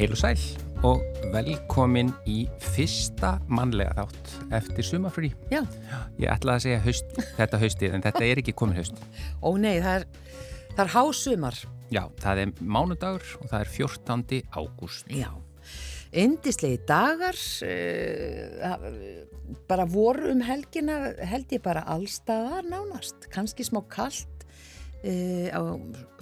Heil og sæl og velkomin í fyrsta mannlega þátt eftir sumafrí. Já. Ég ætlaði að segja haust, þetta haustið en þetta er ekki komin haust. Ó nei, það er, það er hásumar. Já, það er mánudagur og það er 14. ágúst. Já. Indislegi dagar, uh, bara voru um helgina, held ég bara allstaðar nánast. Kanski smá kallt uh, á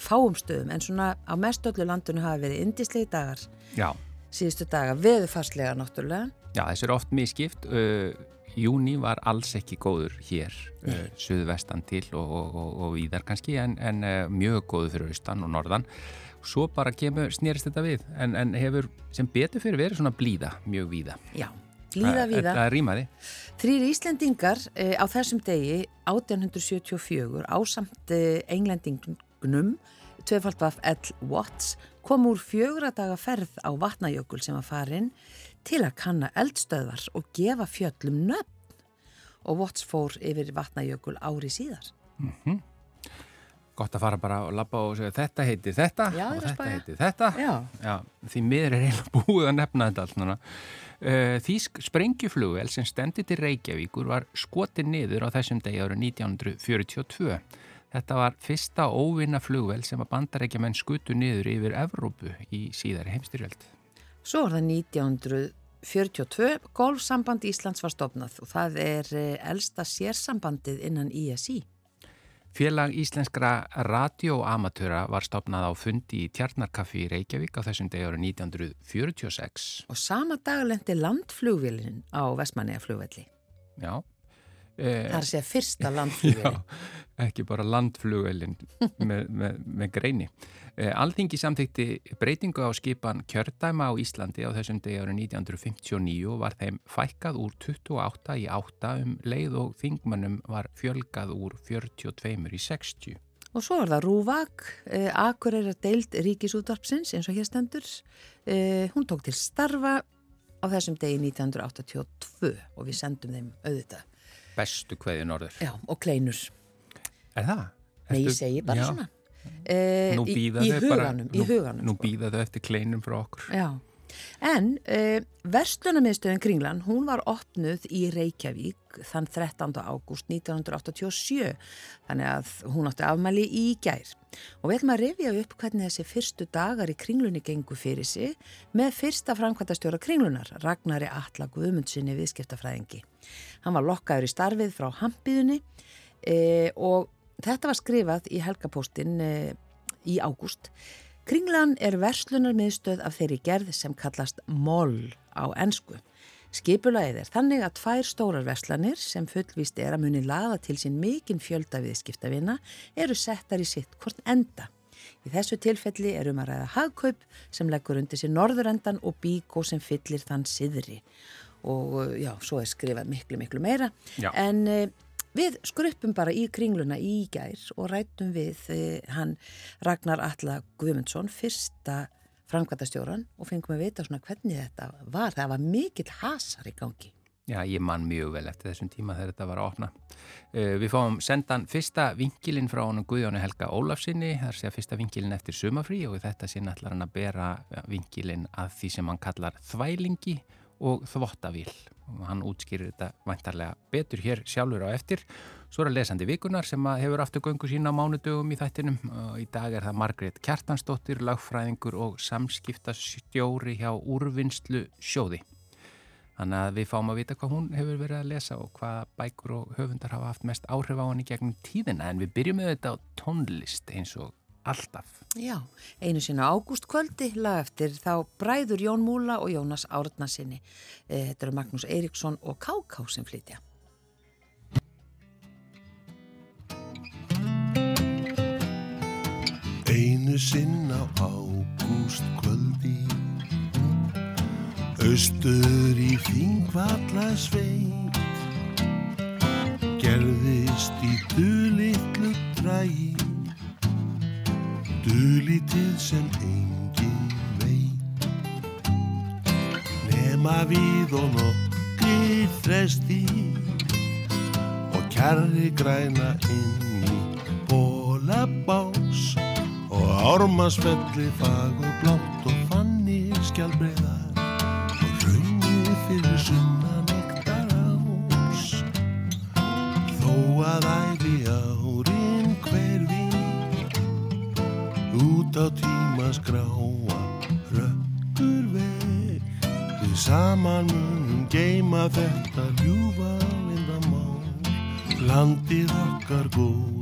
fáum stöðum en svona á mestöllu landinu hafa verið indislegi dagar. Já. Síðustu daga, veðufarslega náttúrulega. Já, þessi er oft miskipt. Uh, júni var alls ekki góður hér, uh, suðvestan til og, og, og, og víðar kannski en, en uh, mjög góður fyrir austan og norðan. Svo bara kemur, snýrist þetta við en, en hefur sem betur fyrir verið svona blíða, mjög víða. Já, blíða víða. Það rýmaði. Þrýr Íslendingar uh, á þessum degi 1874 ásamt uh, englendingnum tvefaldvaf L. Watts kom úr fjögra daga ferð á vatnajökul sem var farin til að kanna eldstöðvar og gefa fjöllum nöfn og Watts fór yfir vatnajökul ári síðar. Mm -hmm. Gott að fara bara og lappa og segja þetta heitir þetta Já, og þetta heitir þetta. Já. Já, því miður er eiginlega búið að nefna þetta allt núna. Uh, Þýsk sprengjuflugvel sem stendi til Reykjavíkur var skotið niður á þessum degi árið 1942. Þetta var fyrsta óvinna flugvel sem að bandarækjumenn skutu niður yfir Evrópu í síðari heimstyrjöld. Svo var það 1942, golfsamband Íslands var stopnað og það er eh, elsta sérsambandið innan ISI. Félag íslenskra radioamatöra var stopnað á fundi í Tjarnarkaffi í Reykjavík á þessum degi árið 1946. Og sama dag lendi landflugvilin á Vestmanniða flugvelli. Já. Það er að segja fyrsta landflugvelin. Já, ekki bara landflugvelin með, með, með greini. Alþingi samþykti breytingu á skipan kjördæma á Íslandi á þessum degi árið 1959 var þeim fækkað úr 28 í 8 um leið og þingmannum var fjölgað úr 42 í 60. Og svo er það Rúvak, eh, Akur er að deild ríkisútvarpsins eins og hér stendur. Eh, hún tók til starfa á þessum degi 1982 og við sendum þeim auðvitað. Bestu hverju norður. Já, og kleinur. Er það? Nei, ég segi bara Já. svona. Eh, Nú í, býða í þau bara, huganum, nú, í huganum. nú sko. eftir kleinum frá okkur. Já, en uh, verslunarmiðstöðin Kringlan, hún var opnuð í Reykjavík þann 13. ágúst 1987, þannig að hún átti afmæli í gær. Og við ætlum að rifja upp hvernig þessi fyrstu dagar í Kringlunni gengu fyrir sig með fyrsta framkvæmtastjóra Kringlunar, Ragnari Atla Guðmundsinni viðskiptafræðingi. Hann var lokkaður í starfið frá Hampiðunni uh, og þetta var skrifað í helgapóstin uh, í ágúst. Kringlan er verslunarmiðstöð af þeirri gerð sem kallast MOL á ennsku. Skipulagið er þannig að tvær stórar verslanir sem fullvíst er að muni laða til sín mikinn fjölda viðskiptavina eru settar í sitt hvort enda. Í þessu tilfelli er um að ræða hagkaup sem leggur undir sér norðurendan og bíkó sem fyllir þann siðri. Og já, svo er skrifað miklu, miklu meira. Já. En uh, við skruppum bara í kringluna í gær og rættum við uh, hann Ragnar Alla Guðmundsson, fyrsta framkvæmtastjóran og fengum að vita svona hvernig þetta var. Það var mikill hasar í gangi. Já, ég man mjög vel eftir þessum tíma þegar þetta var að opna. Uh, við fáum sendan fyrsta vinkilinn frá honum Guðjóni Helga Ólafsinni, það er að fyrsta vinkilinn eftir sumafrí og þetta sinn ætlar hann að bera vinkilinn að því sem hann kallar þvælingi og þvottavíl. Hann útskýrir þetta væntarlega betur hér sjálfur á eftir. Svo er að lesandi vikunar sem hefur aftur göngu sína mánudögum í þættinum. Í dag er það Margrét Kjartansdóttir, lagfræðingur og samskiptastjóri hjá úrvinnslu sjóði. Þannig að við fáum að vita hvað hún hefur verið að lesa og hvaða bækur og höfundar hafa haft mest áhrif á henni gegnum tíðina. En við byrjum með þetta á tónlist eins og alltaf. Já, einu sinna ágústkvöldi lag eftir þá bræður Jón Múla og Jónas Árnasinni. Þetta eru Magnús Eiríksson og Káká sem flytja. Einu sinn á ágúst kvöldi Austur í þingvalla sveit Gerðist í dulitlu drægi Dulitið sem engin veit. Nema við og nokkir þresti Og kjarri græna inn í bólabás Og ármasfelli fagur blátt og fannir skjálbreyðar og raunir fyrir sunnan ektar ás. Þó að æfi árin á tímas gráa rökkur veg. Við saman munum geima þetta ljúfa lindamál, landið okkar góða,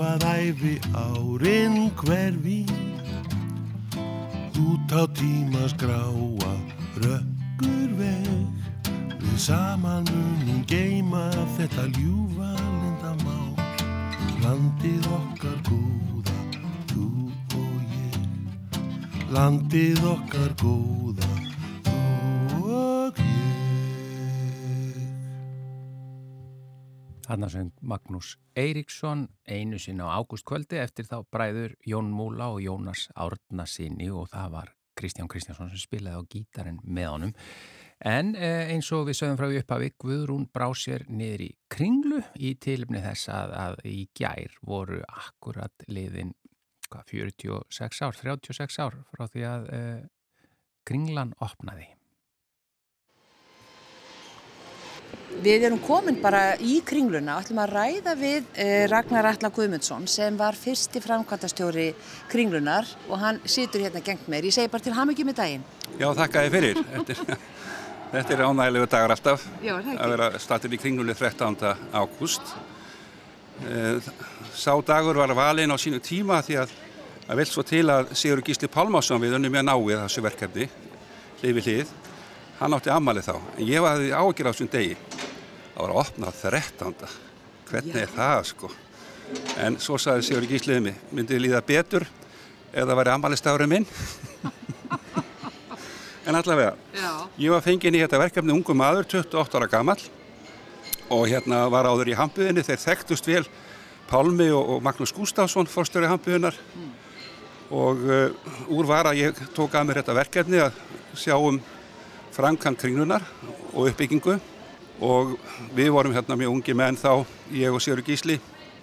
að æfi árin hverfi. Út á tímas gráa rökkur veg Við saman munum geima þetta ljúfa lindamál Landið okkar góða, þú og ég. Landið okkar góða, Þarna söng Magnús Eiríksson einu sinna á ágústkvöldi eftir þá bræður Jón Múla og Jónas Árnasinni og það var Kristján Kristjánsson sem spilaði á gítarinn með honum. En eh, eins og við sögum frá upp að við Guðrún brá sér niður í kringlu í tilumni þess að, að í gær voru akkurat liðin hvað, 46 ár, 36 ár frá því að eh, kringlan opnaði. Við erum komin bara í kringluna og ætlum að ræða við eh, Ragnar Atla Guðmundsson sem var fyrsti framkvæmtastjóri kringlunar og hann situr hérna gengt mér. Ég segi bara til ham ekki með daginn. Já, þakka þið fyrir. Þetta er, ánægilegu dagar alltaf Já, að vera statir í kringlunni 13. ágúst. Eh, Sá dagur var valinn á sínu tíma því að það vil svo til að Sigur Gísli Pálmásson við unnum mjög náið þessu verkefni, hlið við hlið. Hann átti ammali þá, en ég var því ágjur á þessum degi. Það var að opna 13. Hvernig er það sko? En svo sagði Sigur Gísli við mig, myndi þið líða betur ef það væri ammælistafurinn minn? en allavega, Já. Ég var fenginn í þetta verkefni ungu maður, 28 ára gamall og hérna var áður í hampuðinni, þeir þekktust vel Pálmi og, og Magnús Gustafsson fórstöru hampuðinnar og uh, úr var að ég tók að mér þetta verkefni að sjá um framkvæm kringlunar og uppbyggingu. Og við vorum hérna mjög ungi menn þá, ég og Sigur Gísli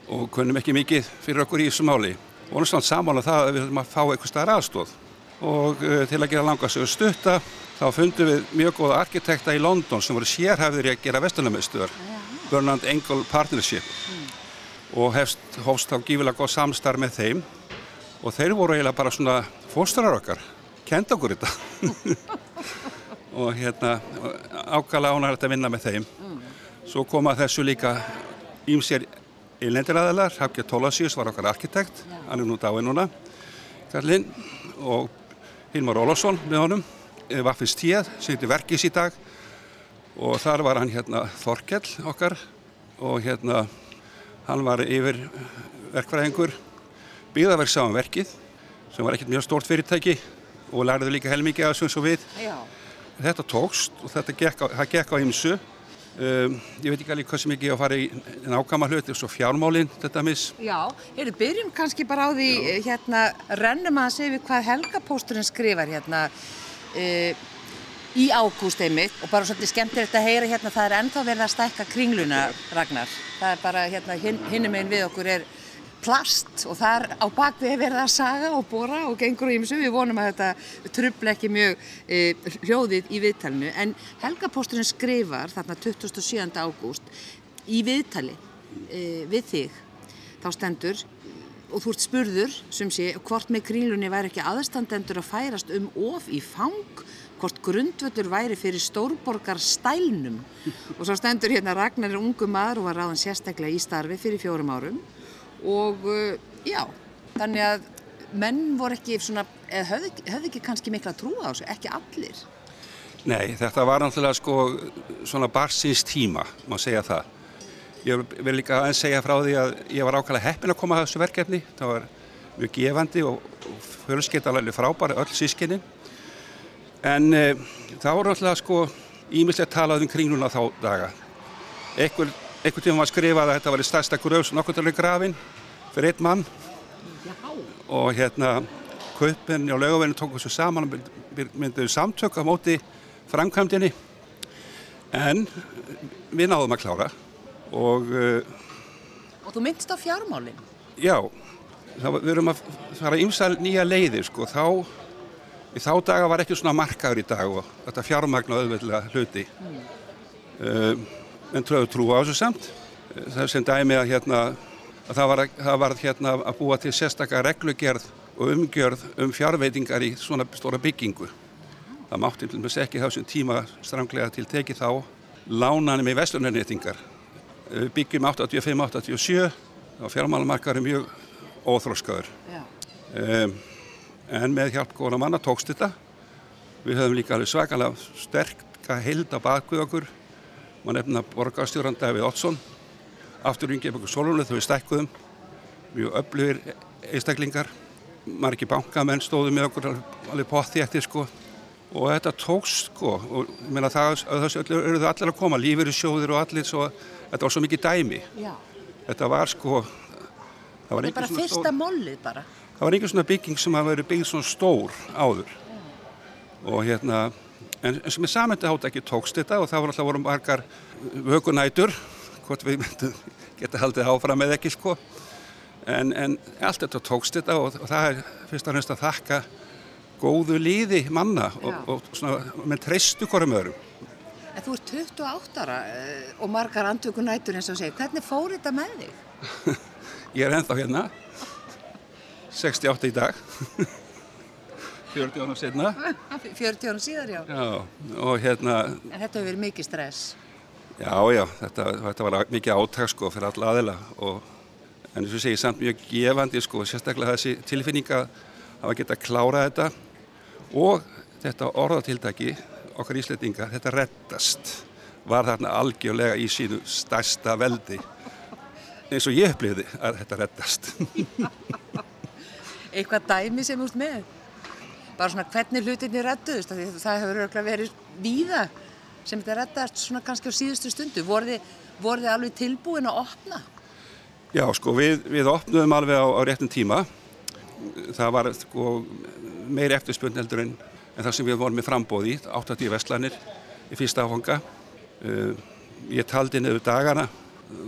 og kunnum ekki mikið fyrir okkur í þessu máli. Vorum svona samála það að við höfum að fá eitthvað staðar aðstóð og uh, til að gera langa sögur stutta þá fundum við mjög góða arkitekta í London sem voru sérhæfðir í að gera vestunarmiðstöðar Bernard Engel Partnership. Og hefst, hófst þá gífilega góð samstarf með þeim. Og þeir voru eiginlega bara svona fóstrar okkar kenda okkur þetta og hérna ákala ánægilegt að vinna með þeim. Svo koma þessu líka ímsér innlendiræðilar Hafgjör Tólasíus var okkar arkitekt. Hann er nú dáið núna. Karlinn og Hilmar Ólafsson með honum. Vaffins Tíð, sem heitir Verkis í dag. Og þar var hann hérna Þorkell okkar. Og hérna hann var yfir verkfræðingur. Byggðaverksáðan verkið sem var ekkert mjög stórt fyrirtæki og lærði líka helmikið af þessu eins og við. Já. Þetta tókst og þetta gekk á, það gekk á ymsu um, ég veit ekki alveg hvað sem ekki að fara í nákama hluti og svo fjármálinn þetta mis Já, heyrðu, byrjum kannski bara á því, eh, hérna, rennum að segja við hvað Helgapósturinn skrifar hérna uh, í ágúst einmitt. Og bara svolítið skemmtilegt að heyra hérna, það er ennþá verið að stækka kringluna, Ragnar. Það er bara, hérna, hin, hinnum einn við okkur er plast og það er á bakvið verið að saga og bóra og gengur og ímsu. Við vonum að þetta trubla ekki mjög e, hljóðið í viðtalinu. En Helgapósturinn skrifar þarna 27. ágúst í viðtali e, við þig. Þá stendur og þú ert spurður sem sé hvort með kringlunni væri ekki aðstandendur að færast um of í fang hvort grundvöldur væri fyrir stórborgar stælnum og svo stendur hérna Ragnar er ungu maður og var ráðan sérstaklega í starfi fyrir fjórum árum og uh, já, þannig að menn voru ekki svona, höfðu, höfðu ekki kannski mikla trú á þessu, ekki allir. Nei, þetta var náttúrulega sko svona barsins tíma, má segja það. Ég vil líka aðeins segja frá því að ég var ákvæmlega heppin að koma að þessu verkefni. Það var mjög gefandi og, og fjölskeitalega frábæri öll sískinni. En e, það voru náttúrulega sko ímislegt talað um kringluna þá daga. Ekkur, ekkur tíma var skrifað að þetta var í stærsta gröf sem okkur til grafin fyrir einn mann. Já. Og hérna kaupinni og lögaverðinu tók þessu saman og mynduðu samtök á móti framkvæmdini en við náðum að klára og uh, Og þú myndst á fjármálinn? Já, það, við erum að fara ímsal nýja leiðir sko, þá í þá daga var ekki svona markaður í dag og þetta fjármagnu auðvitað hluti mm. uh, en tröðu trú á þessu samt það er sem dæmi að hérna að það var, það var hérna að búa til sérstakka reglugerð og umgjörð um fjárveitingar í svona stóra byggingu Það mátti til dæmis ekki þessum tíma stranglega til tekið þá lánanum í vestlunarnýtingar. Við byggjum 85-87 og fjármálumarkar er mjög óþróskaður. Um, en með hjálp góðan manna tókst þetta. Við höfum líka alveg svakalega sterk að hilda bakvið okkur. Man nefna borgarstjóran Davíð Ottsson. Aftur yngjum okkur solunni þau stækkuðum. Mjög öflugir einstaklingar. Margi bankamenn stóðu með okkur alveg potti eftir sko og þetta tókst sko og ég meina það þau allir að koma lífeyri sjóðir og allir svo þetta var svo mikið dæmi Já. þetta var sko það var bara fyrsta stór, mollið bara það var einhvern svona bygging sem hafa verið byggð svona stór áður Já. og hérna en, en sem er samöndu hátt ekki tókst þetta og það var alltaf voru margar vökunætur hvort við myndum geta haldið áfram eða ekki sko. En, en allt þetta tókst þetta og, og það er fyrst og næst að þakka góðu líði manna og, og svona, með treystu hverjum öðrum. En þú ert 28 ára eh, og margar andvökunætur eins og segir, hvernig fór þetta með þig? Ég er ennþá hérna, 68 í dag, 40 ára síðan. 40 ára síðan, já. Já, og hérna... En þetta hefur verið mikið stress? Já, já, þetta, þetta var mikið átæk sko fyrir alla aðila og en þess að segja samt mjög gefandi sko, sérstaklega þessi tilfinninga að geta klárað þetta og þetta orðatildaki okkar íslettinga, þetta rettast var þarna algjörlega í sínu stærsta veldi eins og ég upplýði að þetta rettast Eitthvað dæmi sem úrst með bara svona hvernig hlutinni rettuðist það hefur örgulega verið víða sem þetta rettast svona kannski á síðustu stundu. Voru þið alveg tilbúin að opna? Já sko við, við opnum alveg á, á réttum tíma. Það var sko meiri eftirspunn heldur en, en það sem við vorum með frambóði 80 vestlanir í fyrsta áfanga. Uh, ég taldi niður dagana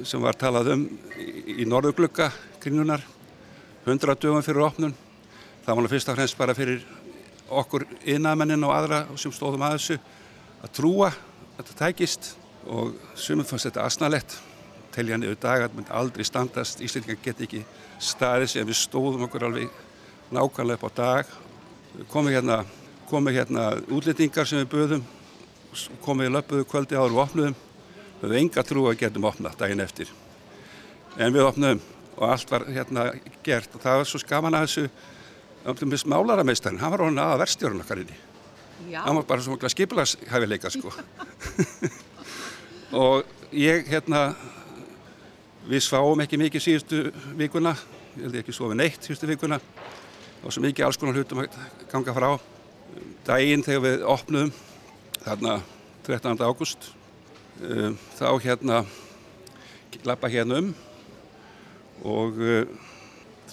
sem var talað um í, í norðuglugga kringunar 100 dögum fyrir opnun. Það var fyrst og fremst bara fyrir okkur innamennin og aðra sem stóðum að þessu að trúa að þetta tækist og sumum fannst þetta asnalett telja niður dagar, menn aldrei standast. Íslandingar get ekki staðið sem við stóðum okkur alveg nákvæmlega upp á dag. Komið hérna, komi hérna útlendingar sem við böðum komið í löpuðu kvöldi áður og opnuðum. Við höfum enga trú að getum opnað daginn eftir. En við opnuðum og allt var hérna gert og það var svo skaman að þessu málarameistarin, hann var honin aða verstjórun okkar inni. Hann var bara svona skipilagshæfileika sko. Og ég hérna við sváum ekki mikið síðustu vikuna ég held ekki svo við neitt síðustu vikuna. Og svo mikið alls konar hlutum að ganga frá. Dægin þegar við opnum þarna 13. ágúst um, þá hérna lappa hérna um og uh,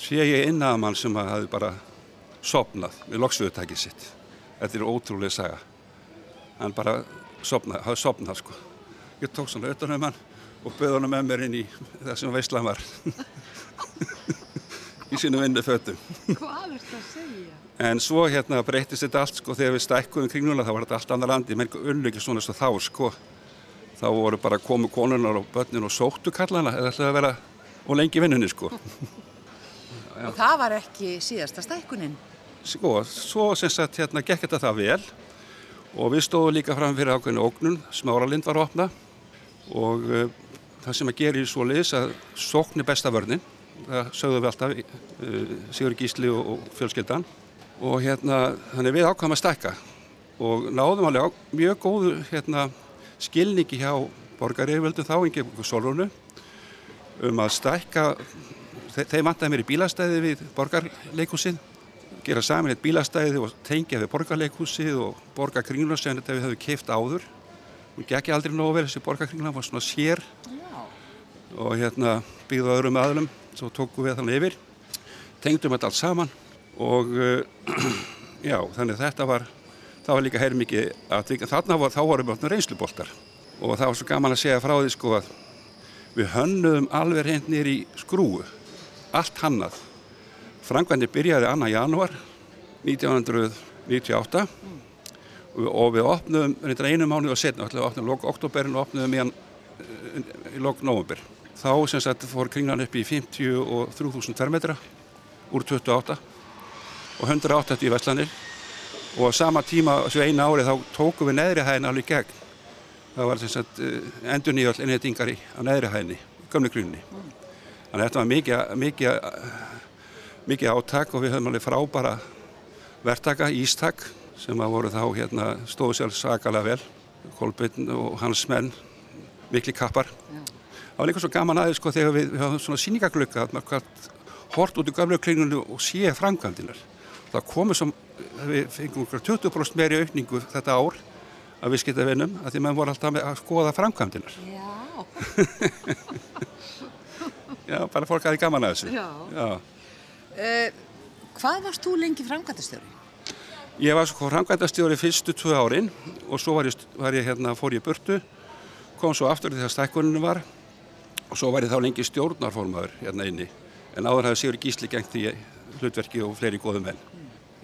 sé ég innaðamann sem hafi bara sopnað við loksfjöðutækið sitt. Þetta er ótrúlega saga. Hann bara sopnað, hafði sopnað sko. Ég tók svona auðvitað um hann og böði hann með mér inn í það sem veistlan var. í sínum vinnu fötum. Hvað er þetta að segja? En svo hérna breytist þetta allt sko þegar við stækkuðum kring núna þá var þetta allt annað landi, mér unnu ekki svona svo þá sko. Þá voru bara komu konunar og börnin og sóttu kallana eða ætlaði að vera og lengi vinnunni sko. Og það var ekki síðasta stækkunin? Sko, svo sem sagt hérna gekk þetta það vel. Og við stóðum líka fram fyrir ákveðinu ógnun, smáralind var að opna og uh, það sem að gera í svo liðs að sókn er besta vörnin. Það sögðum við alltaf uh, Sigur Gísli og, og fjölskyldan. Og hérna þannig við ákvæmum að stækka. Og náðum alveg á mjög góðu hérna, skilningi hjá borgaríðvöldum þá, Ingeborg Solrúnu, um að stækka, þe þeim vantaði mér í bílastæði við borgarleikúsið, gera saman eitt bílastæði og tengja við borgarleikúsið og borgarkringluna sem þetta við höfum keift áður. Hún gekk aldrei nógu vel þessi borgarkringluna, var svona sér Já. og hérna byggðu öðrum aðlum, svo tókum við þannig yfir, tengdum þetta allt saman og uh, já, þannig þetta var, það var líka heyrð mikið að þarna var, þá vorum við reynsluboltar og það var svo gaman að segja frá því sko að við hönnuðum alveg reynd nýri í skrúu, allt hannað. Frangvendir byrjaði annan janúar 1998 og, og við opnum reyndar einu mánu og setna, við opnum lók oktoberin og opnum í, í lók november. Þá sem sagt fór kringlan upp í 53.000 fermetra úr 28 og 180 í Vestlandir og á sama tíma, þessu eina ári, þá tókum við neðri hæðin alveg gegn það var sem sagt endur nýjall innhettingar á neðri hæðinni, gömlu grunni. Þannig að þetta var mikið, mikið, mikið áttak og við höfum alveg frábara verktaka, ístak sem að voru þá hérna, stóðu sér sakalega vel, Kolbjörn og hans menn, mikli kappar. Já. Það var líka svo gaman aðeins sko þegar við, við höfum svona síningaglöka að maður hort út í gömlu klingunni og sé framkvæmdinar. Það komið sem, við fengum 20% meiri aukningu þetta ár að viðskiptavinnum að því maður voru alltaf að skoða framkvæmdinar. Já. Já, bara fólk aðeins gaman að þessu. Já. Já. Uh, hvað varst þú lengi framkvæmtastjóri? Ég var sko framkvæmtastjóri fyrstu tvö árin og svo var ég, var ég hérna, fór ég burtu, kom svo aftur þegar stækkuninu var og svo var ég þá lengi stjórnarformaður hérna inni. En áður hafði Sigur Gísli gengt í hlutverki og fleiri góðum menn.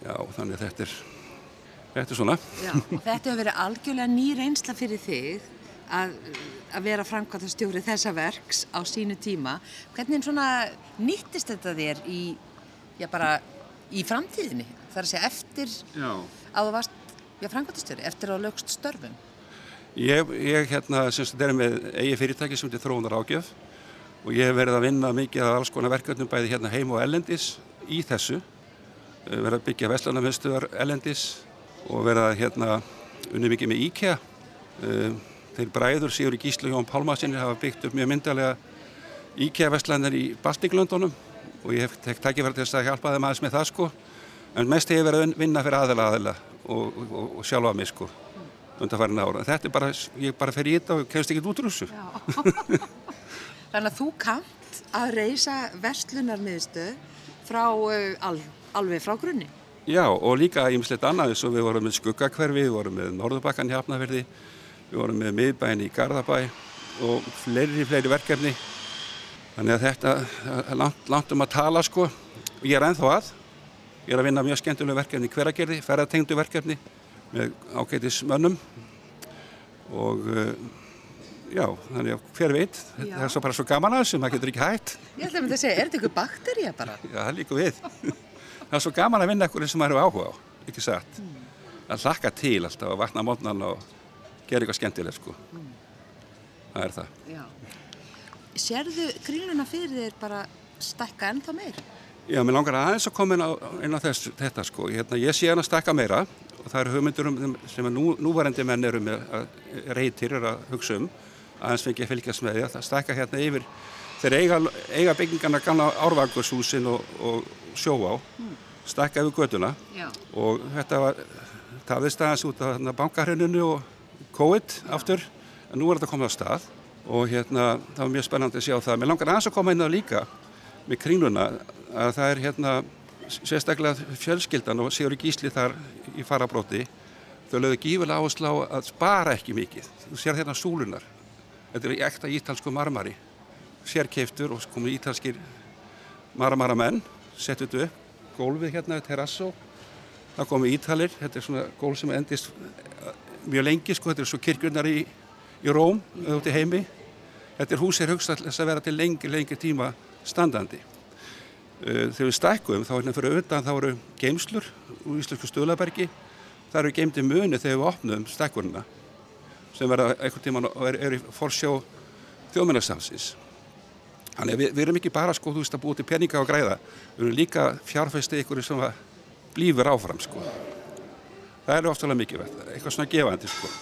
Já, þannig að þetta er, þetta er svona. Já, þetta hefur verið algjörlega ný reynsla fyrir þig að, að vera framkvæmtastjóri þessa verks á sínu tíma. Hvernig svona nýttist þetta þér í, já bara, í framtíðinni? Það er að segja eftir Já. að þú varst framkvæmtastjóri, eftir að lögst störfum. Ég, ég hérna, semst, er með eigi fyrirtæki sem til þróunar ágjöf og ég hef verið að vinna mikið af alls konar verkefnum bæði hérna heim og ellendis í þessu. Eh, Verið að byggja vestlanamestuðar ellendis og verið að hérna unni mikið með IKEA. Eh, Þeir bræður Sigur Gísli og Jón Pálmasinni hafa byggt upp mjög myndalega IKEA vestlanar í Baltiklöndunum og ég hef tekkt tækifæri til þess að hjálpa þeim aðeins með það sko. En mest hef ég verið að vinna fyrir aðila aðila og, og, og sjálfa mig sko undanfærin ára. Þetta er bara, ég bara fer í þetta og kemst ekki út úr þessu. Þannig að þú kannt að reysa vestlunarmiðstöð frá uh, al, alveg frá grunni. Já, og líka ímislegt annað eins og við vorum með skuggakverfi, við vorum með Norðurbakkan í Hafnafjörði, við vorum með miðbæin í Garðabæ og fleiri, fleiri verkefni. Þannig að þetta er langt, langt um að tala sko. Ég er ennþá að. Ég er að vinna mjög skemmtilega verkefni í hveragerði, ferðartengdu verkefni með ágætis mönnum og uh, já, þannig að hver veit, það er svo bara svo gaman að þessu, maður getur ekki hægt. Ég ætla að mynda að segja, er þetta ykkur bakterja bara? Já, það líka við. það er svo gaman að vinna eitthvað sem maður hefur áhuga á, ekki satt. Að hlakka til alltaf að vakna mótnan og gera eitthvað skemmtilegt, sko. Það er það. Já. Sérðu grínuna fyrir þér bara stækka ennþá meir? Já, mér langar aðeins að koma inn á, inn á þess, þetta, sko. Hérna, ég sé hann að stakka meira og það eru hugmyndur um, sem nú, núvarandi menn eru með, að, reytir að hugsa um, aðeins fengi að fylgjast með því að stakka hérna yfir, þeir eiga, eiga byggingarna gamla árvangurshúsin og, og sjó á, stakka yfir göduna Já. og þetta var tafðist aðeins út af bankarhenninu og COVID aftur, en nú er þetta komið á stað og hérna það var mjög spennandi að sjá það. Mér langar aðeins að koma á líka með kringluna að það er hérna sérstaklega fjölskyldan og Sigur Gísli þar í farabróti þau lögðu gífilega áherslu á að spara ekki mikið. Þú sér hérna súlunar. Þetta er ekta ítalsku marmari. Sérkeiftur og komið ítalskir marmaramenn, settu þetta upp, gólfið hérna, terrasso. Það komið ítalir, þetta er svona gólf sem endist mjög lengi, sko, þetta er svo kirkjurnar í, í Róm, auðvitað í heimi. Þetta er húsir hugsa þess að vera til lengi, lengi tíma standandi. Uh, Þegar við stækkum, þá hérna fyrir auðvitað, þá eru geimslur úr Íslensku Stöðlabergi. Það eru geimdi muni þegar við opnum stækkunina sem verða einhvern tíma og er, er í forsjó þjóðmennarsafsins. Þannig að við, við erum ekki bara sko, þú veist, að búið til peninga og græða. Við erum líka fjárfæsti ykkur sem blífur áfram sko. Það er oftalega mikilvægt, eitthvað svona gefandi sko.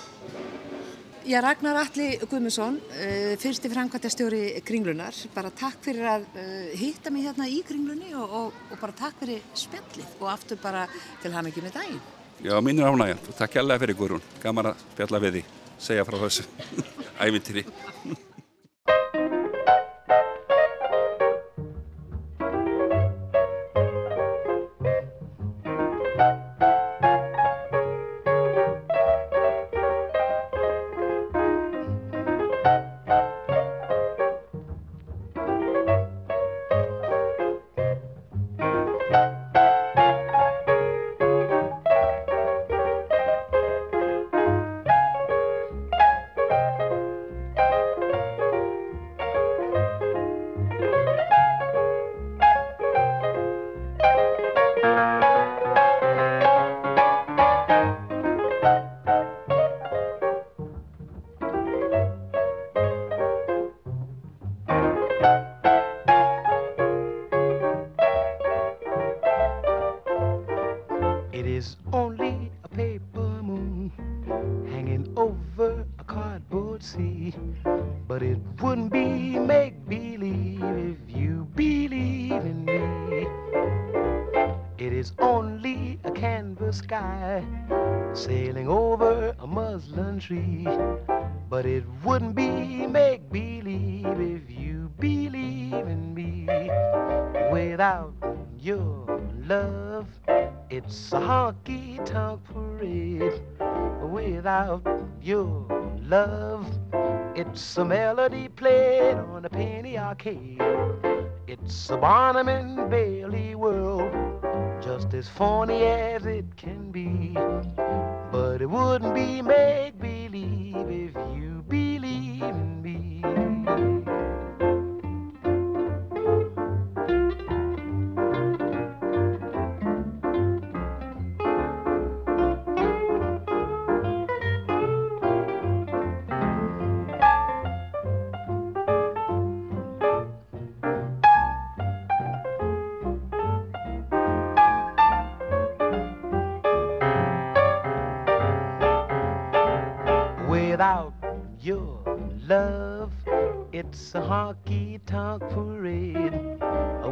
Já, Ragnar Alli Guðmundsson, uh, fyrsti framkvæmtastjóri Kringlunar, bara takk fyrir að uh, hitta mig hérna í Kringlunni og, og, og bara takk fyrir spjallið og aftur bara til ham ekki með daginn. Já, mín er ánægjand og takk hjálpa fyrir Guðrún, gaman að spjalla við því, segja frá þessu ævintýri. It's a melody played on a penny arcade. It's a Barnum and Bailey world, just as phony as it can be. But it wouldn't be make believe if honky tonk parade.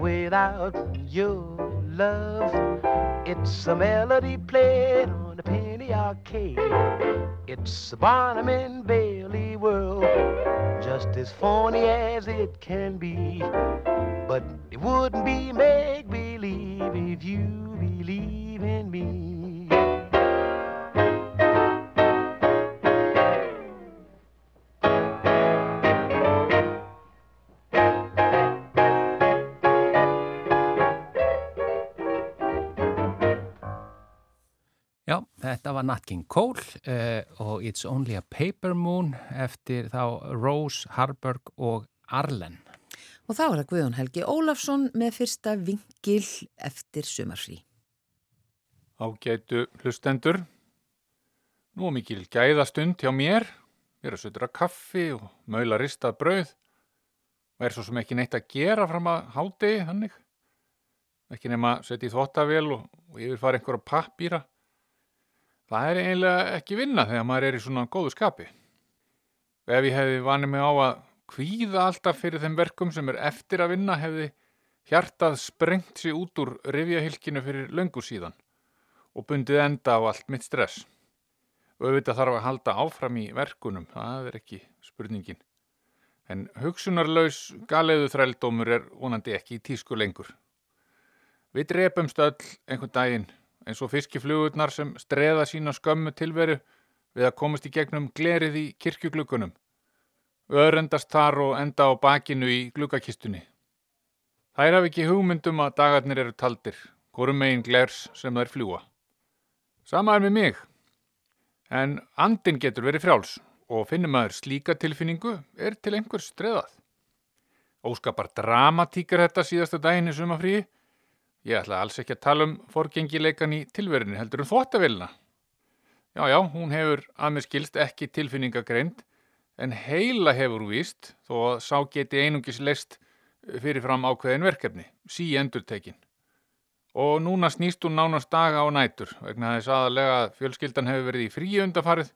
Without your love, it's a melody played on a penny arcade. It's a Barnum and Bailey world, just as phony as it can be. But it wouldn't be make Nat King Cole uh, og It's Only a Paper Moon eftir þá Rose, Harburg og Arlen. Og þá er það Guðjón Helgi Ólafsson með fyrsta vingil eftir sumarfrí. Ágætu hlustendur. Nú er mikil gæðastund hjá mér. Ég er að sötura kaffi og möila ristað brauð. Og er svo sem ekki neitt að gera fram að hádegi þannig. Ekki nema að setja í þvottavél og, og yfirfara einhverja pappýra. Það er eiginlega ekki vinna þegar maður er í svona góðu skapi. Ef ég hefði vanið mig á að kvíða alltaf fyrir þeim verkum sem er eftir að vinna hefði hjartað sprengt sig út úr rifjahylkinu fyrir löngu síðan og bundið enda á allt mitt stress. Auðvitað þarf að halda áfram í verkunum, það er ekki spurningin. En hugsunarlaus galeðu þrældómur er vonandi ekki í tísku lengur. Við drepumst öll einhvern daginn eins og fiskiflugurnar sem streða sína skömmu tilveru við að komast í gegnum glerið í kirkjuglugunum. Örendast þar og enda á bakinu í glugakistunni. Þær hafi ekki hugmyndum að dagarnir eru taldir, hvorum megin glers sem þær fljúa. Sama er með mig. En andin getur verið frjáls og finnum maður slíka tilfinningu er til einhvers streðað. Óskapar dramatíkar þetta síðasta daginn í sumafríi. Ég ætla alls ekki að tala um forgengileikan í tilverinu heldur um þvóttavélina. Já, já, hún hefur að mér skilst ekki tilfinningagreind en heila hefur víst þó að sá geti einungis leist fyrirfram ákveðin verkefni, sí endurtekin. og núna snýst hún nánast daga á nætur vegna þess aðalega að fjölskyldan hefur verið í fríu undafarið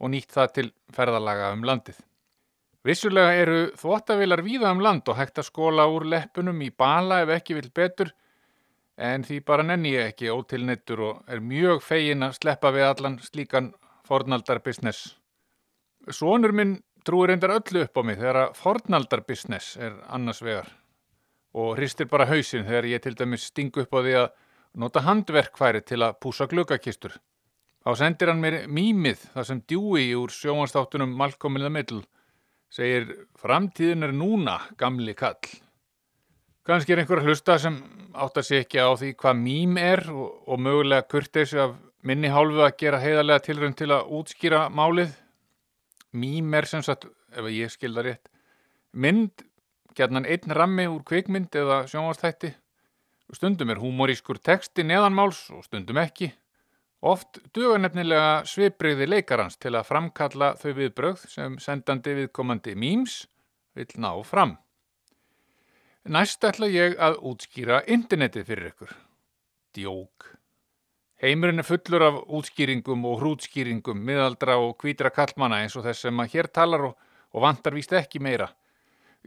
og nýtt það til ferðalaga um landið. Vissulega eru þvóttavilar víða um land og hægt að skóla úr leppunum í bala ef ekki vil betur en því bara nenni ég ekki ótilnittur og er mjög fegin að sleppa við allan slíkan fornaldarbusiness. Sónur minn trúir endar öllu upp á mig þegar að fornaldarbusiness er annars vegar og hristir bara hausin þegar ég til dæmis stingu upp á því að nota handverkfæri til að púsa glugakistur. Þá sendir hann mér mýmið þar sem djúi úr sjómanstáttunum Malcolm in the Middle segir framtíðin er núna gamli kall. Kanski er einhver að hlusta sem áttar sig ekki á því hvað mým er og, og mögulega kurteysi af minni hálfu að gera heiðarlega tilrönd til að útskýra málið. Mým er sem sagt, ef ég skilda rétt, mynd, gerðan einn rammi úr kvikmynd eða sjónvastætti. Stundum er humorískur texti neðanmáls og stundum ekki. Oft duga nefnilega svipriði leikarans til að framkalla þau viðbröð sem sendandi viðkomandi mýms vil ná fram. Næst ætla ég að útskýra internetið fyrir ykkur. Djók. Heimurinn er fullur af útskýringum og hrútskýringum, miðaldra og kvítra kallmana eins og þess sem að hér talar og, og vantar víst ekki meira.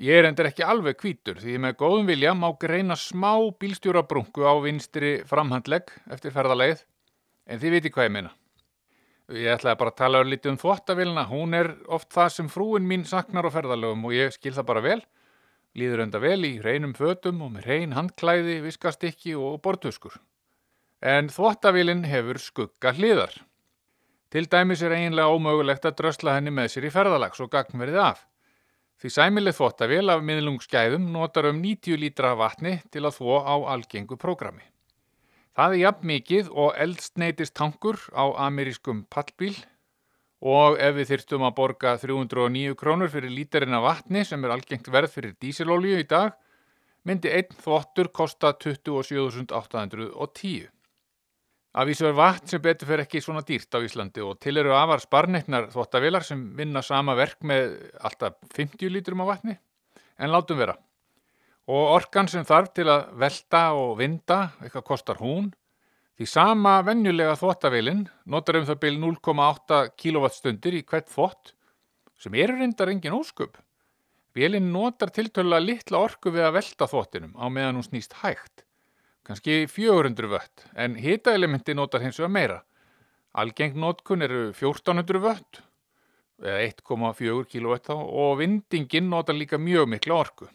Ég er endur ekki alveg kvítur því með góðum vilja má greina smá bílstjórabrungu á vinstri framhandlegg eftir ferðaleið en þið viti hvað ég meina. Ég ætlaði bara að tala um lítið um þvottavilna, hún er oft það sem frúin mín saknar á ferðalögum og ég skil það bara vel. Líður enda vel í reynum fötum og með reyn handklæði, viskastikki og bortuskur. En þvottavilin hefur skugga hliðar. Til dæmis er eiginlega ómögulegt að drösla henni með sér í ferðalags og gagnverið af. Því sæmileg þvottavil af miðlungsgæðum notar um 90 lítra vatni til að þvó á algengu prógrami. Það er jafn mikið og eldsneitist tankur á amerískum pallbíl og ef við þyrstum að borga 309 krónur fyrir lítarinn af vatni sem er algengt verð fyrir dísilolíu í dag, myndi einn þvottur kosta 27.810. Af því sem er vatn sem betur fyrir ekki svona dýrt á Íslandi og til eru afar sparneknar þvottavilar sem vinna sama verk með alltaf 50 lítrum af vatni, en látum vera. Og orkan sem þarf til að velta og vinda, eitthvað kostar hún, því sama venjulega þvottavilin notar um það byrj 0,8 kWh í hvert þvott, sem eru reyndar engin ósköp. Vélinn notar tiltölu að litla orku við að velta þvottinum á meðan hún snýst hægt kannski 400 vött, en hitaelementi notar hins vegar meira. Algeng notkun eru 1400 vött, eða 1,4 kW og vindingin notar líka mjög mikla orku.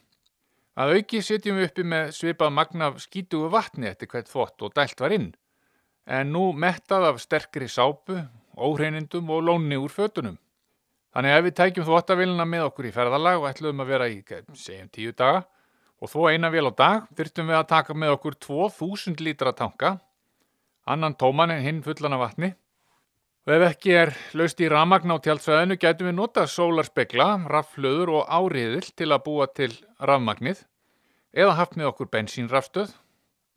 Að auki setjum við uppi með svipað magnaf skítugu vatni eftir hvert þvott og dælt var inn, en nú mettað af sterkri sápu, óhreinindum og lónni úr fötunum. Þannig að ef við tækjum þvottavilina með okkur í ferðalag og ætlum að vera í, segjum, tíu daga, og þó eina vel á dag þurftum við að taka með okkur 2000 lítra tanka, annan tóman en hinn fullan af vatni. Og ef ekki er laust í ramagn á tjáltsvæðinu gætum við nota sólarspegla, raflöður og áriðil til að búa til rafmagnið eða haft með okkur bensínrafstöð.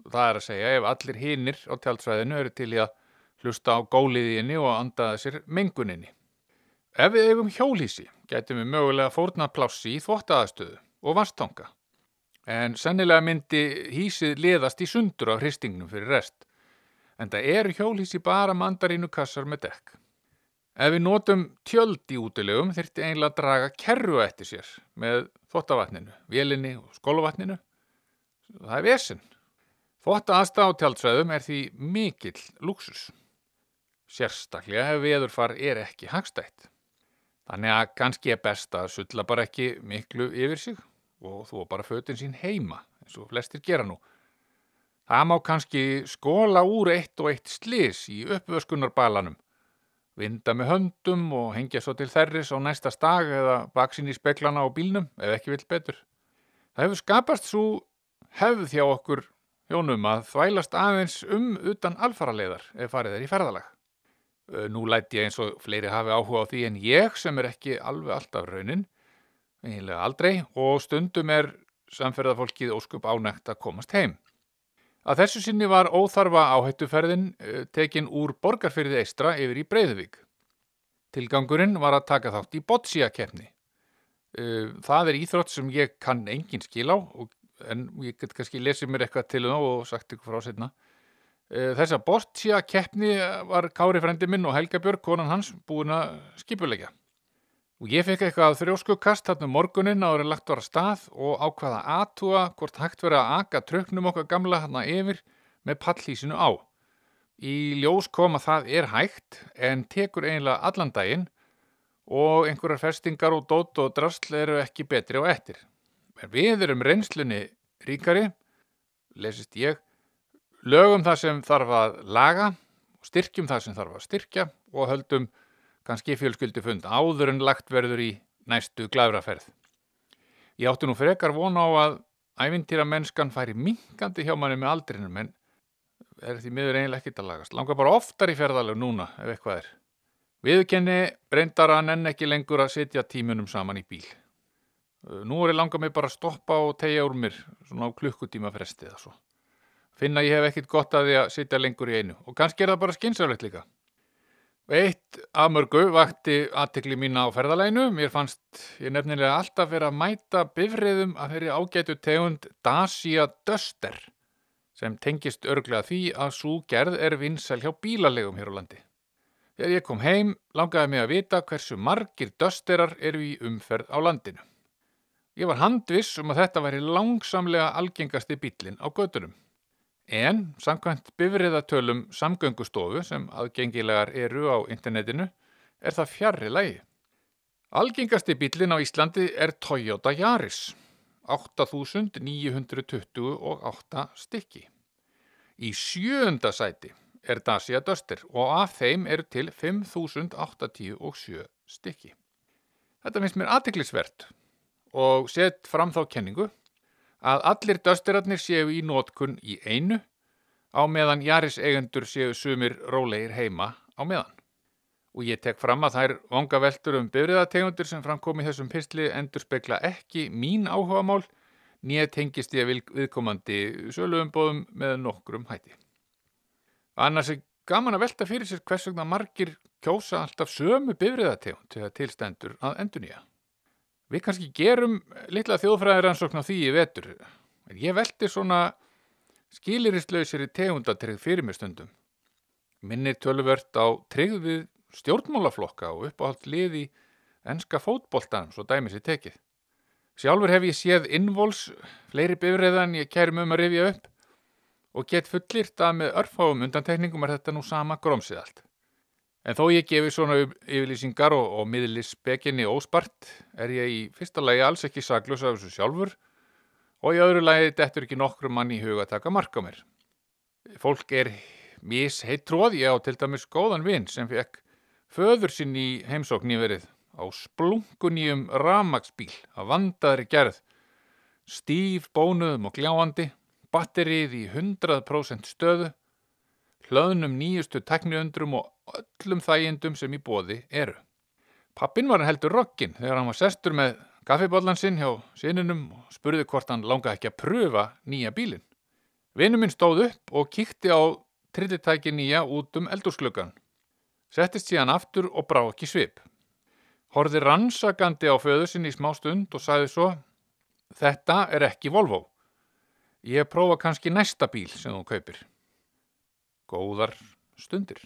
Það er að segja ef allir hinnir á tjáltsvæðinu eru til í að hlusta á góliðinni og andaða sér menguninni. Ef við eigum hjólísi gætum við mögulega fórna plássi í þvóttaðastöðu og vastanga en sennilega myndi hísið liðast í sundur á hristingnum fyrir rest, en það eru hjólhísi bara mandarínu kassar með dekk. Ef við notum tjöld í útilegum þurfti einlega að draga kerru eftir sér með þottavatninu, vélinni og skóluvatninu. Það er vesen. Þotta aðstá tjaldsveðum er því mikill luxus. Sérstaklega ef veðurfar er ekki hagstætt. Þannig að kannski er best að sulla bara ekki miklu yfir sig og þú bara fötin sín heima eins og flestir gera nú. Það má kannski skóla úr eitt og eitt slis í uppvöskunarbalanum, vinda með höndum og hengja svo til þerris á næsta stag eða baksin í speklana á bílnum ef ekki vill betur. Það hefur skapast svo hefð hjá okkur hjónum að þvælast aðeins um utan alfaraleiðar ef farið er í ferðalag. Nú læti ég eins og fleiri hafi áhuga á því en ég sem er ekki alveg alltaf raunin eiginlega aldrei og stundum er samferðafólkið óskup ánægt að komast heim. Að þessu sinni var óþarfa áhættuferðin tekin úr borgarfyrði eistra yfir í Breiðuvík. Tilgangurinn var að taka þátt í. Eh, það er íþrótt sem ég kann engin skil á og en ég get kannski lesið mér eitthvað til það og sagt ykkur frá setna. Þessa Bortja keppni var Kári frendi minn og Helga Björg, konan hans, búin að skipulegja. Og ég fekk eitthvað þrjóskukast þarna um morgunin áður en lagt var að stað og ákvaða aðtúa hvort hægt verið að aka tröknum okkar gamla þarna yfir með pallísinu á. Í ljós kom að það er hægt en tekur eiginlega allan daginn og einhverjar festingar og dót og drasl eru ekki betri á ettir. En við erum reynslunni ríkari, lesist ég, lögum það sem þarf að laga, styrkjum það sem þarf að styrkja og höldum kannski fjölskyldu fund áður en lagt verður í næstu glæfraferð. Ég átti nú frekar vona á að ævintýra mennskan færi minkandi hjá manni með aldrinum en er því miður eiginlega ekkit að lagast. Langar bara oftar í ferðalög núna ef eitthvað er. Viðkenni reyndar að nenn ekki lengur að sitja tímunum saman í bíl. Nú er ég langað mig bara að stoppa og tegja úr mér svona á klukkutíma frestið og svo finna ég hef ekkit gott að því að sitja lengur í einu og kannski er það bara skynsaflegt líka. Eitt af mörgu vakti aðtekli mína á ferðalæinu, mér fannst ég nefnilega alltaf verið að mæta bifriðum að þeirri ágætu tegund Dacia Duster sem tengist örglega því að svo gerð er vinsel hjá bílalegum hér á landi. Þegar ég kom heim langaði mig að vita hversu margir Dusterar eru í umferð á landinu. Ég var handviss um að þetta væri langsamlega algengasti bílinn á gödunum. En samkvæmt bifriðatölum samgöngustofu sem aðgengilegar eru á internetinu er það fjarrri lægi. Algengasti bílinn á Íslandi er Toyota Yaris, 8.928 stykki. Í sjönda sæti er Dacia Duster og af þeim eru til 5.087 stykki. Þetta finnst mér aðtiklisvert og sett fram þá kenningu að allir döstirarnir séu í nótkunn í einu á meðan Jaris eigendur séu sumir rólegir heima á meðan. Og ég tek fram að þær vonga veldur um byrjaðategundir sem framkomi þessum pistli endur spekla ekki mín áhuga mál nýja tengist ég viðkomandi söluumbóðum með nokkrum hætti. Annars er gaman að velta fyrir sér hvers vegna margir kjósa alltaf sömu byrjaðategund til að tilstendur að endur nýja. Við kannski gerum litla þjóðfræðiransókn á því í vetur, en ég veldi svona skilirislausir í tegundatrygg fyrir mig stundum. Minni tölvört á tryggð við stjórnmálaflokka og uppáhald liði enska fótboltan, svo dæmis ég tekið. Sjálfur hef ég séð innvols, fleiri bifræðan ég kærum um að rifja upp og get fullirt að með örfáum undantekningum er þetta nú sama grómsið allt. En þó ég gefi svona yfirlýsingar og, og miðlis beginni óspart er ég í fyrsta lagi alls ekki saglus af þessu sjálfur og í öðru lagi dettur ekki nokkru mann í huga að taka marka mér. Fólk er mis heitt tróð, ég á til dæmis góðan vinn sem fekk föður sinn í heimsókn nýverið á splunkuníum ramagsbíl að vandaðri gerð, stíf bónuðum og gljáandi, batterið í 100% stöðu, hlöðnum nýjustu tekniundrum og öllum þægindum sem í bóði eru. Pappin var hann heldur rokkin þegar hann var sestur með kaffibóllan sinn hjá sininum og spurði hvort hann langaði ekki að pröfa nýja bílin. Vinnu minn stóð upp og kíkti á trillitæki nýja út um eldurslökan. Settist síðan aftur og brá ekki svip. Horði rannsakandi á föðu sinni í smá stund og sagði svo Þetta er ekki Volvo. Ég prófa kannski næsta bíl sem þú kaupir. Góðar stundir.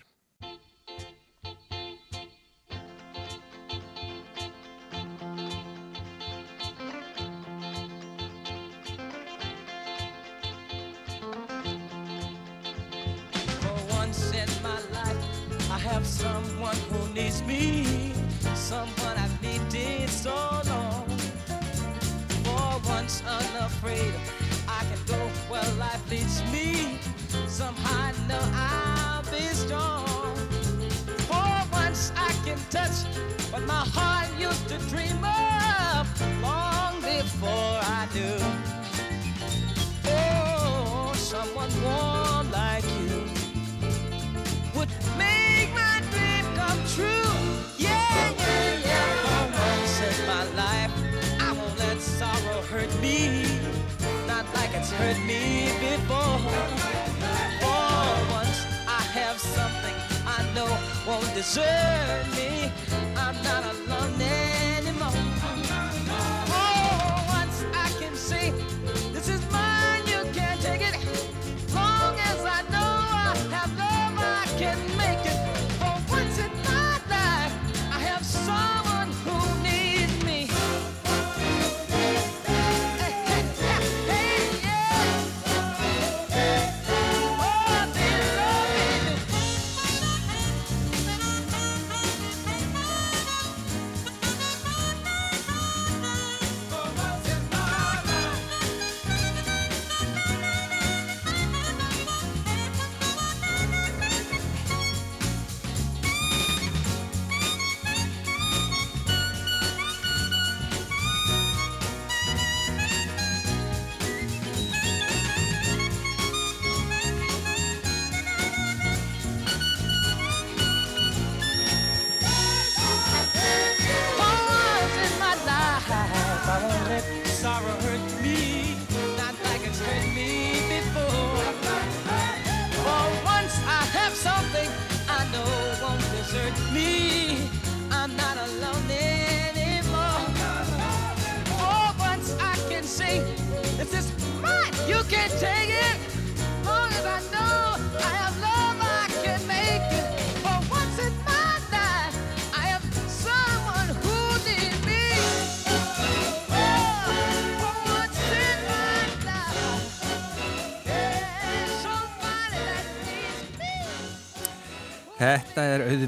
Somehow I know I'll be strong. For once I can touch what my heart used to dream of long before I knew. Oh, someone warm like you would make my dream come true. Yeah, yeah, yeah. For once in my life, I won't let sorrow hurt me. Not like it's hurt me before. Know won't desert me. I'm not alone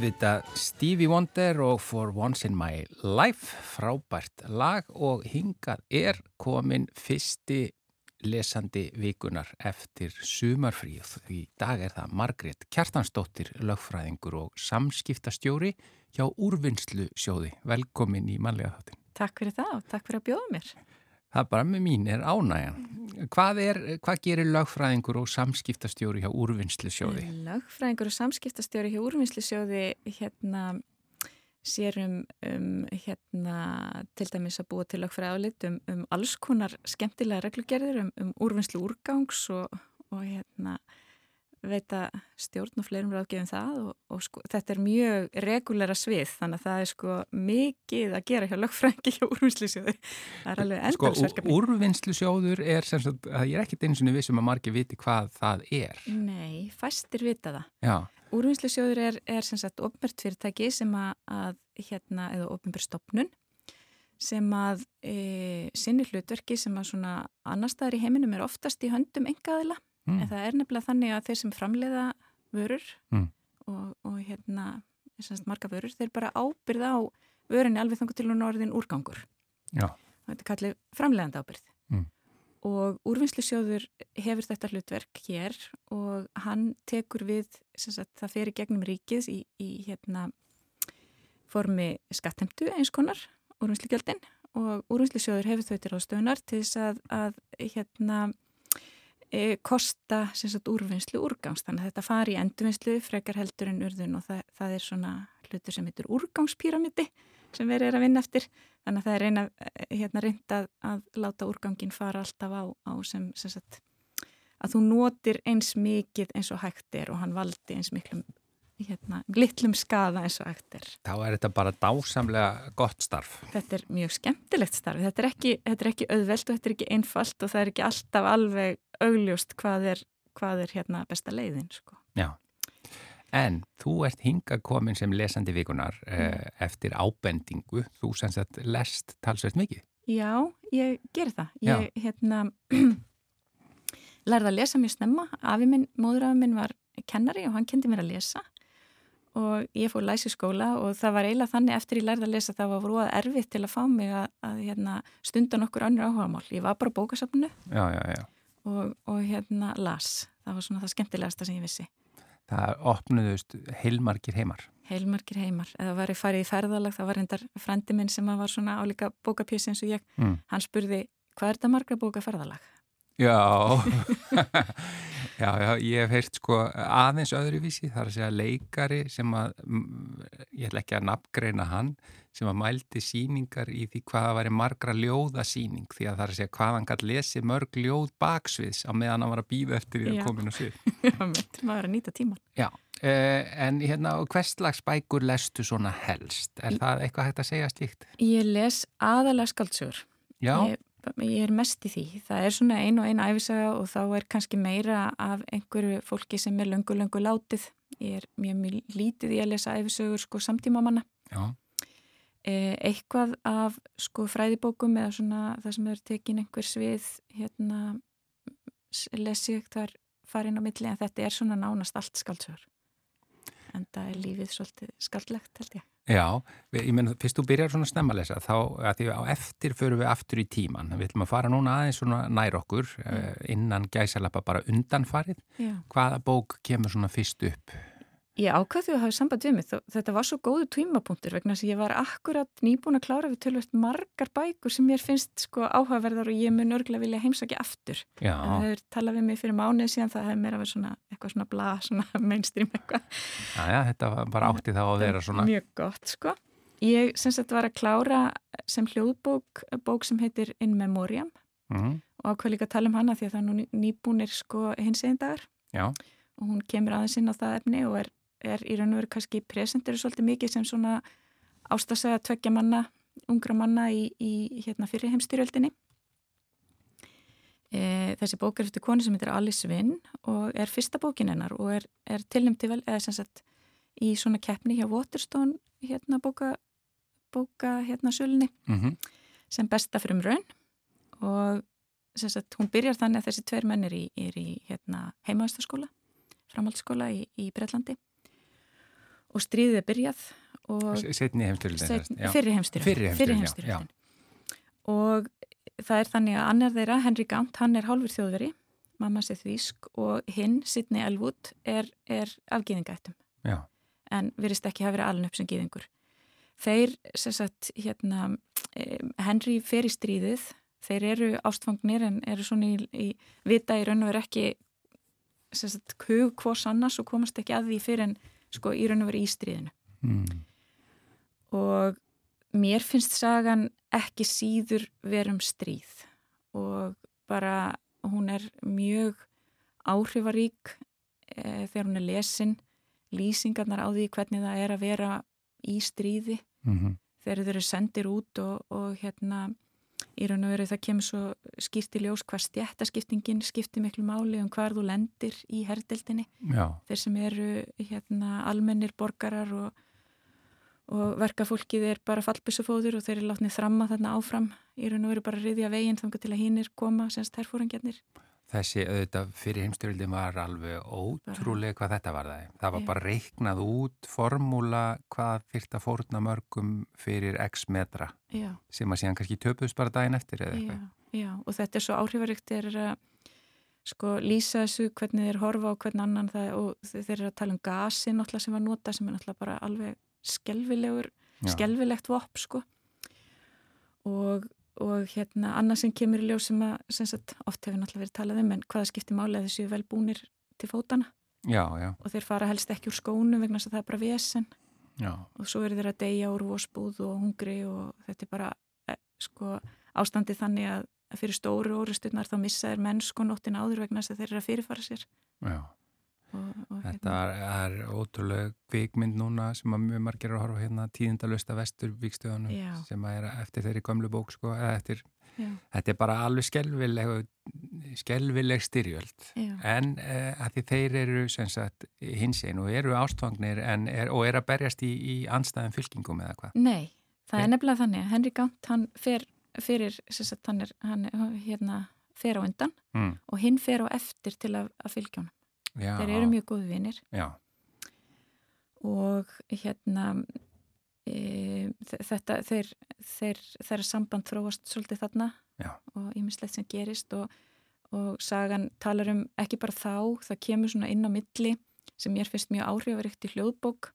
auðvitað Stevie Wonder og For Once in My Life, frábært lag og hingað er komin fyrsti lesandi vikunar eftir sumarfríð. Í dag er það Margrét Kjartansdóttir, lögfræðingur og samskiptastjóri hjá Úrvinnslu sjóði. Velkomin í manlega þáttin. Takk fyrir það og takk fyrir að bjóða mér. Það er bara með mín er ánægjan. Hvað, er, hvað gerir lögfræðingur og samskiptastjóri hjá Úrvinnslu sjóði? Lögfræðingur og samskiptastjóri hjá úrvinnslusjóði hérna sér um, hérna til dæmis að búa til lögfræðalit um, um alls konar skemmtilega reglugerðir um, um úrvinnslu úrgangs og, og hérna veita stjórn og fleirum ráðgefum það og, og sko, þetta er mjög regulera svið þannig að það er sko mikið að gera hjá lögfræðingi hjá úrvinnslusjóði. Það er alveg Sko, endalsverkefni úrvinnslu sjóður er sem sagt, að ég er ekkit eins og vissum að margir viti hvað það er. Nei, fæstir vita það. Já, Úrvinnslusjóður er, er sem sagt ofnbært fyrirtæki sem að, að hérna, eða ofnbært stopnun sem að e, sinni hlutverki sem að svona annar staðar í heiminum er oftast í höndum engaðila Mm. en það er nefnilega þannig að þeir sem framleiða vörur Mm. og, og hérna sagt marga vörur, þeir bara ábyrð á vörunni alveg þangur til hún orðin úrgangur já, og þetta er kallið framleiðandi ábyrð Mm. og úrvinnslusjóður hefur þetta hlutverk hér og hann tekur við sagt, það fer í gegnum ríkið í, í hérna formi skattemtu eins konar úrvinnslugjöldin og úrvinnslusjóður hefur þau til ástöðunar til þess að, að hérna e, kosta sagt úrvinnslu úrgangs þannig að þetta fari í endurvinnslu frekar heldur en urðun og það, það er svona hlutur sem heitur úrgangspíramidi sem verið er að vinna eftir þannig að það er reyna, hérna, reynd að, að láta úrgangin fara alltaf á, á sem, sem sagt, að þú notir eins mikið eins og hægt er og hann valdi eins miklum hérna, litlum skada eins og hægt er. þá er þetta bara dásamlega gott starf. Þetta er mjög skemmtilegt starfi. Þetta er ekki, þetta er ekki auðvelt og þetta er ekki einfalt og það er ekki alltaf alveg augljóst hvað er, hvað er hérna besta leiðin. Sko. Já. En þú ert hinga komin sem lesandi vikunar eh, eftir ábendingu. Þú sem sagt lest talsvert mikið. Já, ég ger það. Ég hérna, lærði að lesa mjög snemma. Afi minn, móðurafi minn var kennari og hann kendi mér að lesa og ég fór læsi skóla og það var eiginlega þannig eftir ég lærði að lesa það var voruð erfitt til að fá mig að, að hérna, stundan okkur önnur áhugamál. Ég var bara bókasafnu Já, já, já. Og, og hérna las. Það var svona það skemmtilegasta sem ég vissi. Það opnuðust heilmargir heimar. Heilmargir heimar. Eða var ég farið í ferðalag, það var reyndar frendi minn sem var svona álíka bókapjössi eins og ég. Mm. Hann spurði, hvað er þetta margra bóka ferðalag? Já, já, já, ég hef heyrt sko aðeins öðruvísi, það er að segja leikari sem að, ég ætla ekki að nafngreina hann, sem að mældi síningar í því hvaða væri margra ljóða síning, því að það er að segja hvað hann gæti lesi mörg ljóð baksviðs á meðan hann var að býða eftir því að komin á svið. Já, maður að nýta tíman. Já, eh, en hérna, hvers slags bækur lestu svona helst? Er Í- það eitthvað hægt að segja slíkt? Ég les aðalega skaldsögur. Já, Ég, ég er mest í því. Það er svona ein og ein æfisaga og þá er kannski meira af einhverju fólki sem er löngu, löngu látið. Ég er mjög, mjög lítið í að lesa æfisögur sko samtímamanna. já, Eh, eitthvað af sko fræðibókum eða svona það sem er tekin einhver svið hérna s- les ég þar farin á milli en þetta er svona nánast allt skaldsögur. En það er lífið svolítið skaldlegt held ég. Já, ég menn, fyrst þú byrjar svona snemma að lesa, þá að því á eftir förum við aftur í tíman. Við ætlum að fara núna aðeins svona nær okkur, eh, innan gæsalappa bara undanfarið. Já. Hvaða bók kemur svona fyrst upp? Ég ákvað því að hafa samband við mig. Þetta var svo góðu tímapunktur vegna þess að ég var akkurat nýbúin að klára við tölvöld margar bækur sem mér finnst sko áhugaverðar og ég mun örglega vilja heimsækja aftur. Já, Það hefur talað við mig fyrir mánuð síðan það hefur meira verið svona eitthvað svona bla, svona mainstream eitthvað. já, já, þetta var bara átti þá að vera svona. Mjög gott sko. Ég sem sagt var að klára sem hljóðbók, bók sem heitir In Memoriam Mm, og ákvað líka að tala um hana því að það er nú ný- nýbúnir sko hins og hún kemur aðeins inn á það efni og er, er í raun og veru kannski presentur svolítið mikið sem svona ástasaga tveggja manna, ungra manna í, í hérna fyrir heimstyrjöldinni. E, þessi bók er eftir konu sem heitir Alice Winn og er fyrsta bókin hennar og er, er tilnæmt til vel, eða sem sagt í svona keppni hjá Waterstone hérna bóka, bóka hérna sölunni Mm sem besta fyrir um raun. Og sem sagt hún byrjar þannig að þessi tveir menn er í, er í hérna heimaðastaskóla, framhaldsskóla í, í Breitlandi og stríðið er byrjað og Setni heimstyrjöldin Fyrri heimsstyrjöldin, og það er þannig að annar þeirra, Henry Gant, hann er hálfur þjóðveri mamma sé þvísk og hinn, Sidney Elwood, er, er af gýðingættum Já. en virðist ekki hafa verið alin upp sem gýðingur þeir, sem sagt, hérna eh, Henry fer í stríðið. Þeir eru ástfangnir en eru svona í, í vita í raun og veru ekki sem sagt, hug hvors annars og komast ekki að því fyrir en sko í raun og veru í stríðinu Mm. og mér finnst sagan ekki síður verum stríð og bara hún er mjög áhrifarík e, þegar hún er lesin lýsingarnar á því hvernig það er að vera í stríði Mm þegar þeir eru sendir út og, og hérna í raun og veru það kemur svo skýrt í ljós hvað stjættaskiptingin skiptir miklu máli um hvar þú lendir í herdeldinni Já. þeir sem eru hérna almennir borgarar og, og verkafólkið er bara fallbissufóður og þeir eru látnið þramma þarna áfram. Í raun og veru bara riðja veginn þangar til að hinnir koma semst herfóringjarnir Þessi auðvitað fyrir heimstyrildin var alveg ótrúlega hvað þetta var það. Það var Já. bara reiknað út formúla hvað þyrft að fórna mörgum fyrir x metra já, sem að síðan kannski töpuðs bara daginn eftir eða já, eitthvað. já og þetta er svo áhrifaríkt eru að sko lýsa þessu hvernig þeir horfa á hvern annan það, og þeir eru að tala um gasi náttúrulega sem var nota sem er náttúrulega bara alveg skelvilegur Já. skelvilegt vopp sko og, og hérna annað sem kemur í ljós sem að sem sagt, oft hefur náttúrulega verið talað um en hvaða skiptir máli að þessu vel búnir til fótana Já, já, og þeir fara helst ekki úr skónu vegna þess að það er bara vesen já. og svo eru þeir að deyja úr vósbúð og hungri og þetta er bara eh, sko ástandið þannig að fyrir stóru orusturnar þá missa þeir menn sko nóttin áður vegna þess að þeir eru að fyrirfara sér já. Og, Þetta er, er ótrúlega kvikmynd núna sem að mjög margir eru að horfa hérna tíðindalösta vestur víkstöðunum Já. sem að er eftir þeirri gömlu bók sko, eða eftir, þetta er bara alveg skelvileg, skelvileg styrjöld. já, En uh, að því þeir eru hins einn og eru ástfangnir en er, og er að berjast í, í anstæðum fylkingum eða hvað. Nei, það Nei. er nefnilega þannig Henry Gant hann fer fyrir sem sagt, hann er, hann hérna fer á undan Mm. og hinn fer á eftir til að, að fylgja honum. Já, Þeir eru mjög góði vinir. Já, og hérna e, þe- þetta þeir, þeir, þeirra samband þróast svolítið þarna Já. og ímislegt sem gerist og, og sagan talar um ekki bara þá, það kemur svona inn á milli sem mér finnst mjög áhrifaríkt í hljóðbók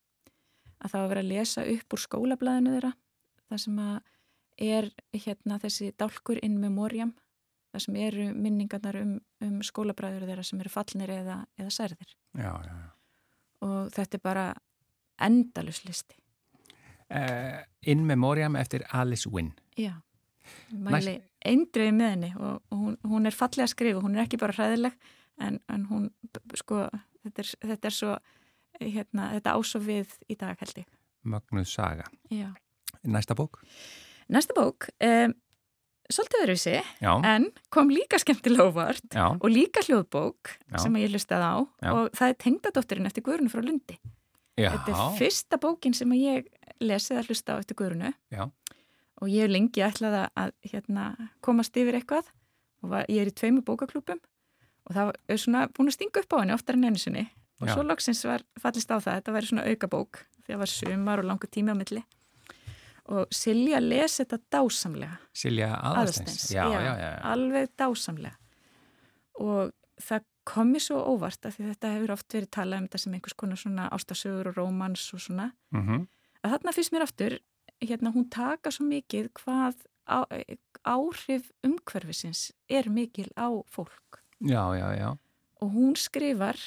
að það var að vera að lesa upp úr skólablaðinu þeirra það sem að er hérna þessi dálkur in memoriam það sem eru minningarnar um, um skólabræður þeirra sem eru fallnir eða, eða særðir já, já. og þetta er bara endaluslisti. Uh, in Memoriam eftir Alice Wynn. Já, mæli eindriði með henni og, og hún, hún er fallega að skrifa, hún er ekki bara hræðileg en, en hún, sko, þetta er, þetta er svo, hérna, þetta ásó við í dag held ég. Mögnuð Saga. Já. Næsta bók? Næsta bók, um, svolítið öðruvísi, en kom líka skemmtilega óvart og líka hljóðbók Já. sem ég hlustaði á Já. og það er tengdadóttirinn eftir Guðrunu frá Lundi. já. Þetta er fyrsta bókin sem ég lesið að hlusta á eftir Guðrunu Já. og ég hef lengi ætlað að- hérna, komast yfir eitthvað og var, ég er í tveimu bókaklúpum og það er svona búin að stinga upp á henni oftar en einu sinni og svo loksins var fallist á það, þetta væri svona auka bók því að var sumar og langur tími á milli og Silja les þetta dásamlega Silja. Aðalsteins, Já, já, já. alveg dásamlega og það komi svo óvart af því þetta hefur oft verið talað um þetta sem einhvers konar svona ástasögur og rómans og svona Mm að þarna finnst mér aftur hérna hún taka svo mikið hvað á, áhrif umhverfisins er mikil á fólk já, já, já. og hún skrifar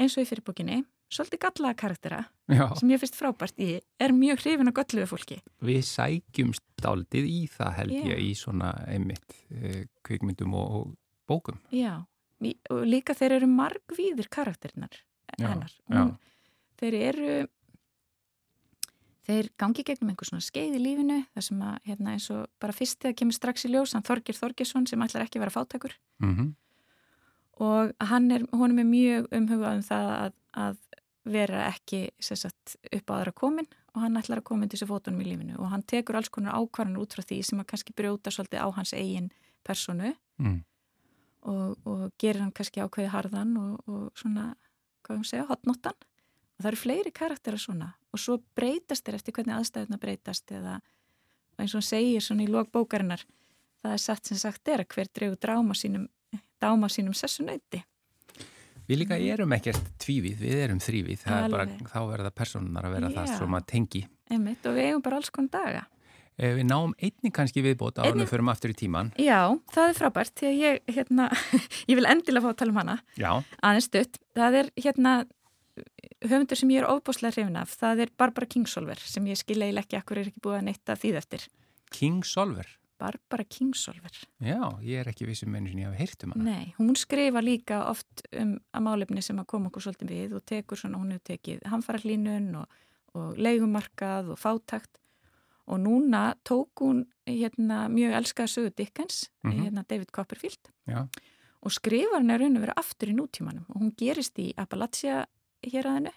eins og í fyrirbókinni svolítið gallaða karaktera já. sem ég finnst frábært. Ég er mjög hrifin á gölluðu fólki. Við sækjumst daldið í það held ég í svona einmitt uh, kvikmyndum og, og bókum. já, og líka þeir eru margvíðir karakterinnar Já, hennar hún, þeir eru þeir gangi gegnum einhver svona skeið í lífinu þar sem að hérna, eins og bara fyrst þegar kemur strax í ljós hann Þorgir Þorgirsson sem ætlar ekki að vera fátækur. Mm og hann er, honum er mjög umhugað um það að, að vera ekki sagt, upp á aðra komin og hann ætlar að koma til þessu fótunum í lífinu og hann tekur alls konar ákvarðanur út frá því sem að kannski brjóta svolítið á hans eigin personu mm. og, og gerir hann kannski ákveði harðan og, og svona, hvað ég segja, hotnottan og það eru fleiri karakterar svona og svo breytast þér eftir hvernig aðstæðuna breytast eða eins og hann segir svona í lók bókarinnar það er satt sem sagt er að hver dregu dráma sínum dáma sínum sessunauti. Við líka erum ekkert tvívíð, við erum það er Alveg. bara, þá verða personunar að vera það Já. sem að tengi. Einmitt, og við eigum bara alls konar daga. Eh, Við náum einni kannski viðbót á hann og förum aftur í tíman. Já, það er frábært því að ég, hérna, ég vil endilega fá að tala um hana Já, aðeins stutt. Það er hérna höfundur sem ég er ofbúslega hrifin af. Það er Barbara Kingsolver sem ég skilja eiginlega ekki akkur er ekki búið að neytta þýð eftir. King Solver. Barbara Kingsolver. Já, ég er ekki vissum einu sem ég hafa heyrt um hana. Nei, hún skrifa líka oft um að málefni sem að koma okkur svolítið við og tekur svona, hún hefur tekið hamfarahlínun og, og leigumarkað og fátakt og núna tók hún hérna mjög elskaða sögu Dickens, Mhm. hérna David Copperfield Já, og skrifar hann að raun og vera aftur í nútímanum og hún gerist í Appalachia héræðinu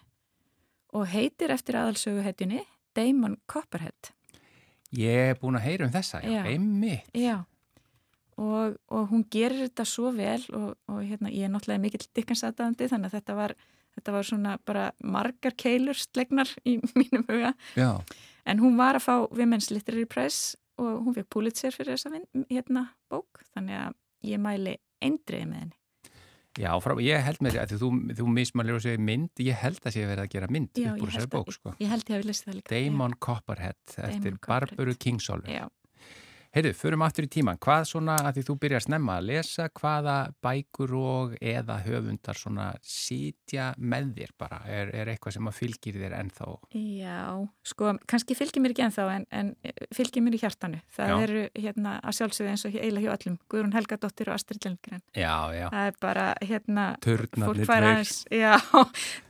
og heitir eftir aðalsögu heitinni Damon Copperhead. Ég er búin að heyra um þessa, já, einmitt. Já, og, og hún gerir þetta svo vel og, og hérna, ég er náttúrulega mikill dikkansaðdæðandi þannig að þetta var, þetta var svona bara margar keilur slegnar í mínum huga. Já, En hún var að fá Women's Literary Prize og hún fekk Pulitzer fyrir þessa hérna, bók, þannig að ég mæli eindriði með henni. Já, frá, ég held með því að þú, þú mismælir og segir mynd, ég held að sé verið að gera mynd Já, ég held bók, að- sko. Ég held ég hafi listið það líka. Damon Copperhead eftir Damon. Barbaru King Solver. Já. Heyrðu, förum aftur í tíman. Hvað svona, að því þú byrjar snemma að lesa, hvaða bækur og eða höfundar svona sitja með þér bara? Er, er eitthvað sem að fylgir þér ennþá? Já, sko, kannski fylgir mér ekki ennþá en, en fylgir mér í hjartanu. Það Já. eru hérna að sjálfsögðu eins og eiginlega hjá öllum, Guðrún Helgadóttir og Astrid Lindgren. Já, já. Það er bara, hérna, Turnarnir fólk fær aðeins, já,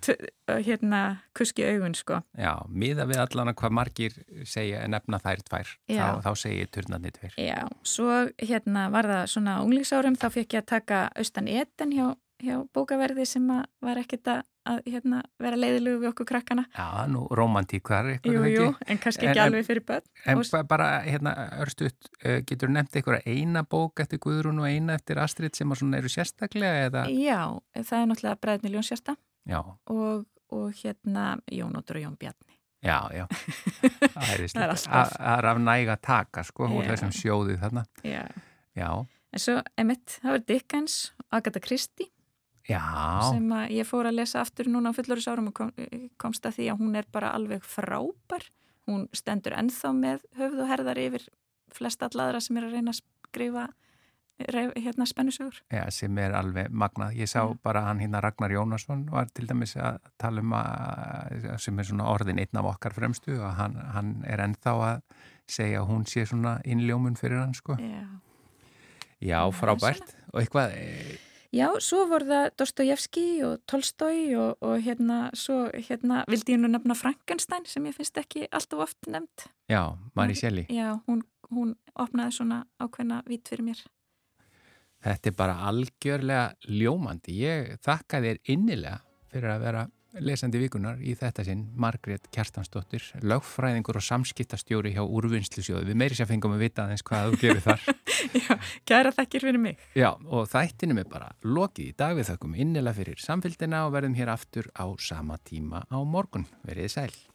hérna, kuski augun, sko. Já, miða við allan að hvað margir segja nefna þær tvær. Þá, þá segir turnarnir tveir. Já, svo hérna var það svona unglingsárum, þá fekk ég að taka austan eten hjá, hjá bókaverði sem var ekkert að, að hérna, vera leiðilegu við okkur krakkana. Já, nú romantík þar eitthvað Jú, jú, en kannski ekki en- alveg fyrir börn. En Og- ba- bara, hérna, örstuðt, getur þú nefnt einhverja eina bók eftir Guðrún og eina eftir Astrid sem eru sérstaklega eða? Já, það er náttúrulega Bræðni Ljónsjasta Já, og, og hérna Jónótur og Jón Bjarni. Já, já. Það er Það er alltaf. Það er af næga taka, sko, úr þessum sjóði þarna. Já. Já, En svo, emitt, það var Dickens, Agatha Christie, já, sem að ég fór að lesa aftur núna á fullorðsárum og kom, komst að því að hún er bara alveg frábær. Hún stendur ennþá með höfð og herðar yfir flest alladra sem er að reyna að skrifa hérna spennusögur. já, sem er alveg magnað. Ég sá Já. bara hann hérna Ragnar Jónasson var til dæmis að tala um að, sem er svona orðin einn af okkar fremstu og hann, hann er ennþá að segja að hún sé svona innljómun fyrir hann, sko. Já. Já, frábært. Og eitthvað, eh, Já, svo voru það Dostojevski og Tolstói og, og hérna, svo hérna vildi ég nú nefna Frankenstein sem ég finnst ekki alltaf oft nefnd. já, Mari Shelley. Já, hún, hún opnaði svona ákveðna vít fyrir mér. Þetta er bara algjörlega ljómandi. Ég þakka þér innilega fyrir að vera lesandi vikunar í þetta sinn Margrét Kjartansdóttir, lögfræðingur og samskiptastjóri hjá Úrvinnslusjóðu. Við meiri sér fengum að vita aðeins hvað þú gerir þar. Já, kæra þakkir fyrir mig. Já, og þættinum er bara lokið í dag við þökkum innilega fyrir samfélgina og verðum hér aftur á sama tíma á morgun. Verið sæl.